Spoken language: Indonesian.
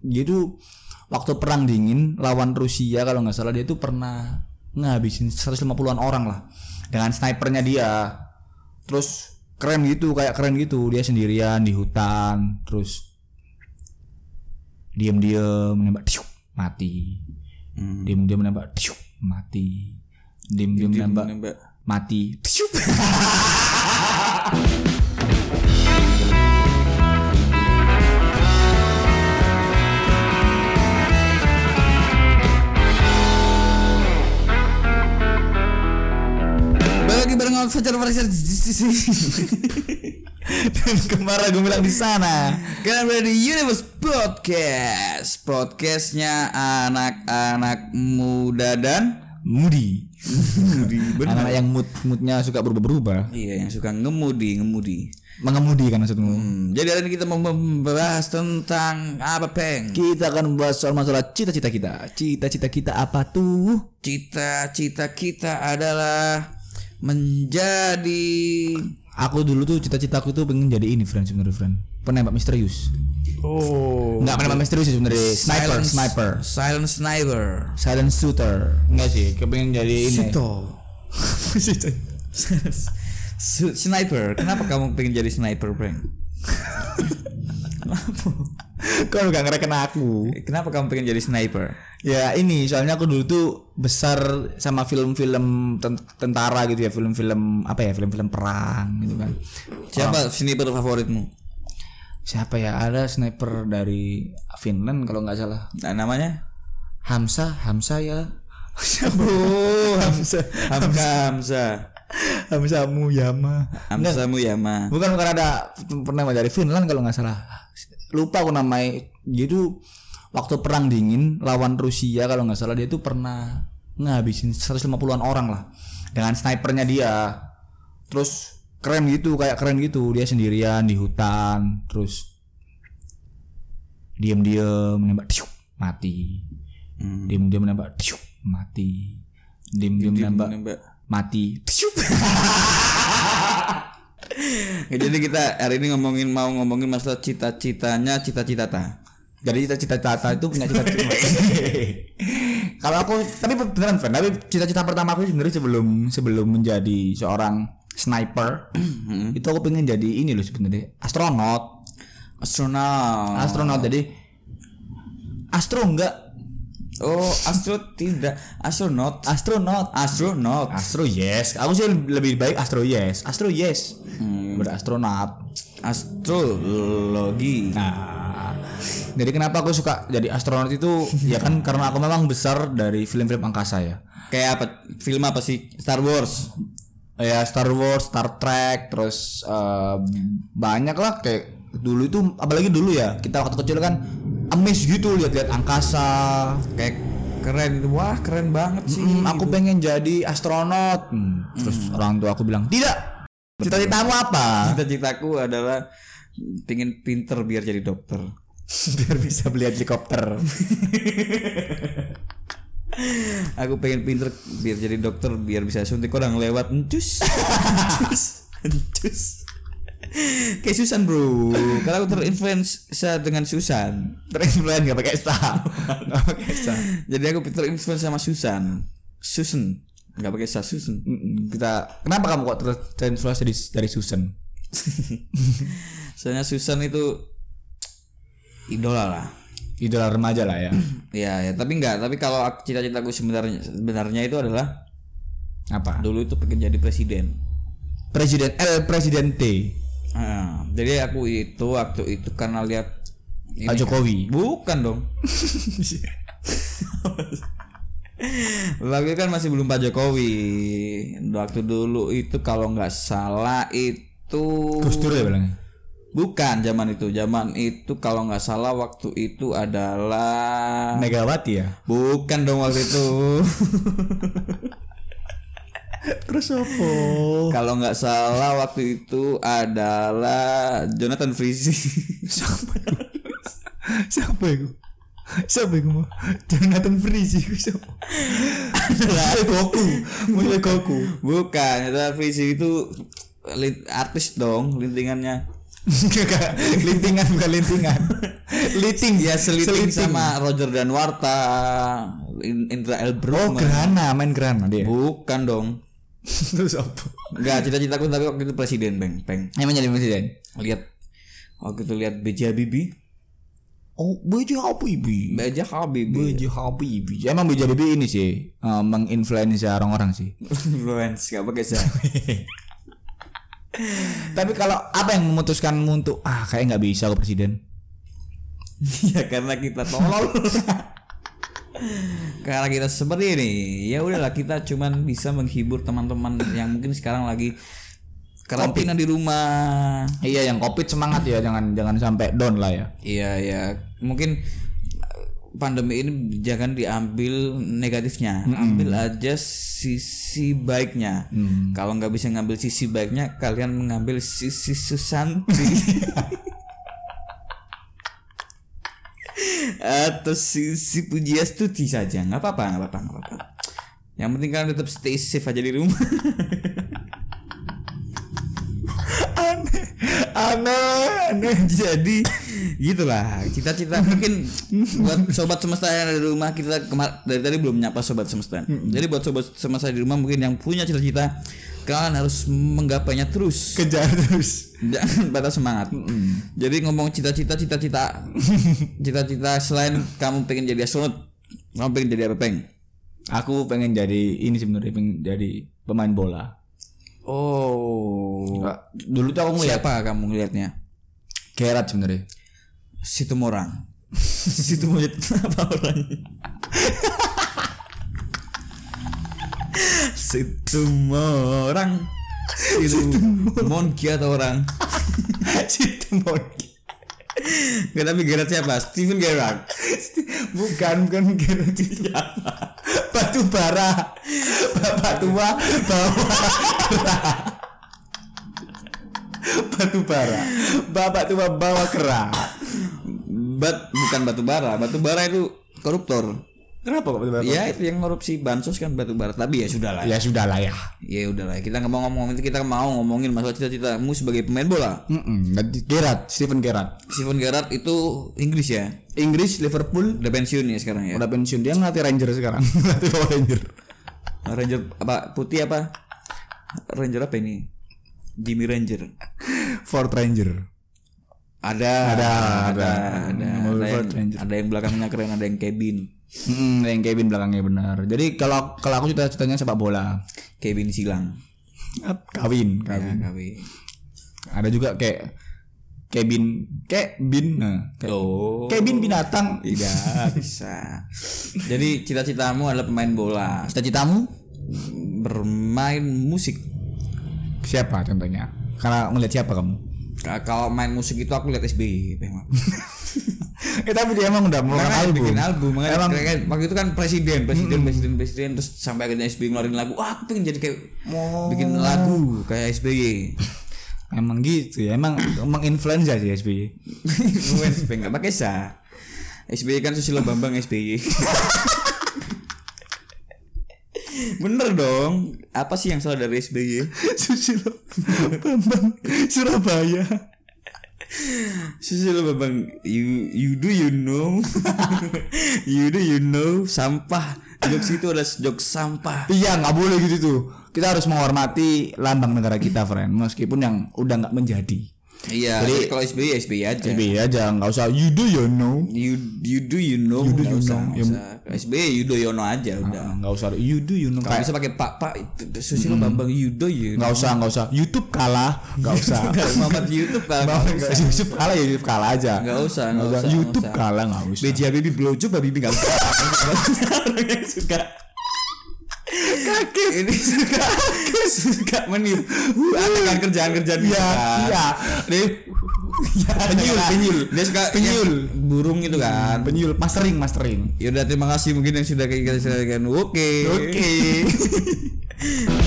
dia tuh waktu perang dingin lawan Rusia kalau nggak salah dia tuh pernah ngabisin 150-an orang lah. Dengan snipernya dia. Terus keren gitu kayak keren gitu. Dia sendirian di hutan terus diam-diam menembak tiuk, mati. Diam-diam menembak tiuk, mati. Diam-diam menembak Nembak. mati tiuk. lagi bareng aku Fajar Fajar dan kemarin gue bilang di sana. Kalian berada di Universe Podcast. Podcastnya anak-anak muda dan mudi. Mudi anak-anak yang mood moodnya suka berubah-berubah. Iya yang suka ngemudi Ngemudi. Mengemudi kan maksudmu? Hmm, Jadi hari ini kita mau membahas tentang Apa peng? kita akan membahas soal masalah cita-cita kita. Cita-cita kita apa tuh? Cita-cita kita adalah Menjadi. Aku dulu tuh cita-citaku tuh pengen jadi ini friend sebenarnya friend. Penembak misterius. Oh. Nggak penembak misterius sebenarnya. Sniper Silent- sniper. Silent sniper. Silent shooter. Enggak sih kepengen jadi ini. Sniper. Kenapa kamu pengen jadi sniper Prank? Kau gak ngereken aku Kenapa kamu pengen jadi sniper? Ya ini soalnya aku dulu tuh besar sama film-film ten- tentara gitu ya film-film apa ya film-film perang gitu kan. Siapa sniper favoritmu? Siapa ya ada sniper dari Finland kalau nggak salah. Nah, namanya? Hamsa Hamsa ya. oh Hamsa Hamza Hamza Hamsa Muyama. Hamza Muyama Bukan bukan ada pernah dari Finland kalau nggak salah. Lupa aku namanya. Dia tuh waktu perang dingin lawan Rusia kalau nggak salah dia tuh pernah ngabisin 150-an orang lah dengan snipernya dia. Terus keren gitu kayak keren gitu dia sendirian di hutan terus diam-diam menembak tiuk, mati. Diam-diam menembak tiuk, mati. Diam-diam menembak Nembak. mati. Tiuk. Jadi kita hari ini ngomongin mau ngomongin masalah cita-citanya cita-cita ta. Jadi cita-cita Tata itu punya cita-cita. Kalau aku tapi beneran Fan, tapi cita-cita pertama aku sebenarnya sebelum sebelum menjadi seorang sniper itu aku pengen jadi ini loh sebenarnya astronot. Astronot. Astronot jadi astro enggak Oh, astro tidak. Astronot. astronot. Astronot. Astro yes. Aku sih lebih baik astro yes. Astro yes. Berastronot. Astrologi. Nah, jadi kenapa aku suka jadi astronot itu ya kan karena aku memang besar dari film-film angkasa ya. Kayak apa? Film apa sih? Star Wars. ya Star Wars, Star Trek, terus eh, banyak lah kayak dulu itu apalagi dulu ya kita waktu kecil kan amazed gitu lihat-lihat angkasa. Kayak keren. Wah, keren banget sih. Hmm, aku pengen jadi astronot. Hmm, Terus orang tua aku bilang tidak. Cita-citamu apa? Cita-citaku adalah pengen pinter biar jadi dokter. Biar bisa beli helikopter. Aku pengen pinter biar jadi dokter biar bisa suntik orang lewat encus. Encus. Encus. Kayak Susan bro Karena aku terinfluensa dengan Susan Terinfluence gak pakai sa. Gak pakai sa. Jadi aku terinfluensa sama Susan Susan Gak pakai sa Susan Kita kenapa kamu kok ter- terinfluence dari dari Susan? Soalnya Susan itu Idola lah Idola remaja lah ya. Ya, ya tapi enggak Tapi kalau aku- cita-citaku sebenarnya Sebenarnya itu adalah Apa? Dulu itu pengen jadi presiden Presiden El Presidente. Nah, jadi aku itu waktu itu karena lihat Pak Jokowi. Bukan dong. Itu kan masih belum Pak Jokowi. Waktu dulu itu kalau nggak salah itu Gus Dur ya bilangnya. bukan zaman itu. Zaman itu kalau nggak salah waktu itu adalah Megawati ya. bukan dong waktu itu. Terus apa? kalau nggak salah waktu itu adalah Jonathan Frizzy. siapa siapa itu? Siapa itu mau? Jonathan Freeze itu siapa? Mulai Goku, mulai Goku. Bukan, Jonathan Frizzy itu artis dong, lintingannya. lintingan bukan lintingan. Liting Ya seliting, sama Roger dan Warta, In- Indra L. Oh, gerhana, main gerhana dia. Bukan dong. Terus apa? Enggak, cita-citaku tapi waktu itu presiden, Bang. Peng. Emang jadi presiden? Lihat waktu itu lihat B.J. Habibie, Oh, BJ Habibie. B.J. Habibie. BJ Habibie. Emang BJ Habibie ini sih eh, menginfluensa orang-orang sih. Influence, gak pakai saya. Tapi kalau apa yang memutuskanmu untuk ah kayak nggak bisa aku presiden? ya karena kita tolol. Karena kita seperti ini, ya udahlah kita cuman bisa menghibur teman-teman yang mungkin sekarang lagi karantina di rumah. Iya, yang covid semangat ya, jangan jangan sampai down lah ya. Iya ya, mungkin pandemi ini jangan diambil negatifnya, ambil aja sisi baiknya. Kalau nggak bisa ngambil sisi baiknya, kalian mengambil sisi Susanti. Atau sisi Pujiastuti saja, nggak apa-apa, nggak apa-apa, nggak apa-apa. Yang penting kalian tetap stay safe aja di rumah. Aneh, aneh, aneh. Jadi gitulah cita-cita mungkin buat sobat semesta yang ada di rumah kita kemar dari tadi belum nyapa sobat semesta. Jadi buat sobat semesta di rumah mungkin yang punya cita-cita kalian harus menggapainya terus. Kejar terus. Jangan patah semangat. Jadi ngomong cita-cita cita-cita cita-cita selain kamu pengen jadi astronot, kamu pengen jadi apa peng? Aku pengen jadi ini sebenarnya pengen jadi pemain bola. Oh. Dulu tuh aku ngeliat Siapa kamu ngelihatnya? Gerard sebenarnya. Situ Morang. Situ monyet apa orangnya? Situ Morang. Situ Monki atau orang? Situ Monkey. Gak tapi Gerard siapa? Steven Gerrard. Bukan, bukan Gerard siapa? Batu bara. Bapak tua bawa Batu bara. Bapak tua bawa kerak. Bat bukan batu bara. Batu bara itu koruptor. Kenapa kok batu bara? Ya itu yang korupsi bansos kan batu bara. Tapi ya sudah lah. Ya sudah lah ya. Ya udah lah. Kita nggak mau ngomong itu kita mau ngomongin masalah cita-citamu sebagai pemain bola. Mm Gerard, Steven Gerard. Steven Gerrard itu Inggris ya. Inggris, Liverpool, Udah pensiun ya sekarang ya. udah pensiun dia ngelatih Ranger sekarang. ngelatih Power Ranger. Ranger apa putih apa? Ranger apa ini? Jimmy Ranger. Ford Ranger. Ada, Ada, ada, ada. ada, Mobil ada, yang, ada yang belakangnya keren, ada yang cabin, Hmm, yang Kevin belakangnya benar. Jadi kalau kalau aku cita-citanya sepak bola. cabin silang. Kawin, Ya, kawin. kawin. Ada juga kayak Kevin, kayak bin, nah, kayak Oh, Kevin binatang. tidak bisa. Jadi cita-citamu adalah pemain bola, Cita-citamu bermain musik. siapa contohnya? Karena ngeliat siapa kamu? Ka- Kalau main musik itu aku lihat SBY memang. eh tapi dia emang udah mengeluarkan Makanya album. bikin album makanya Emang kayak- waktu itu kan presiden presiden presiden presiden terus sampai akhirnya SBY ngeluarin lagu wah aku pengen jadi kayak bikin lagu kayak SBY emang gitu ya. Emang emang influenza sih SBY. influence pengen nggak pakai sa SBY kan Susilo Bambang SBY bener dong apa sih yang salah dari SBY Susilo Bambang Surabaya. Susilo Bambang you you do you know you do you know sampah jokes itu adalah jokes sampah Iya nggak boleh gitu tuh. Kita harus menghormati lambang negara kita, friend. Meskipun yang udah nggak menjadi. Iya Jadi- kalau SBY ya SBY aja Tapi aja nggak usah you do you know. You you do you know You do you usah, know. usah. SBY Yudhoyono aja udah. Ah, nggak usah you do you know. Kalau bisa pakai Pak Pak Susilo Bambang Yudo you nggak usah nggak usah YouTube kalah nggak usah Muhammad YouTube Nggak nggak usah. YouTube kalah ya YouTube kalah aja Nggak usah, nggak usah, YouTube kalah nggak usah BJ Habibie blowjob Habibie nggak usah. Orang yang suka kaget ini suka suka meniup. Akan kerjaan kerjaan iya iya. Nih, penyul penyul. dia suka Penyul. burung itu kan. Penyul mastering mastering. Yaudah terima kasih mungkin yang sudah kita sampaikan. Oke. oke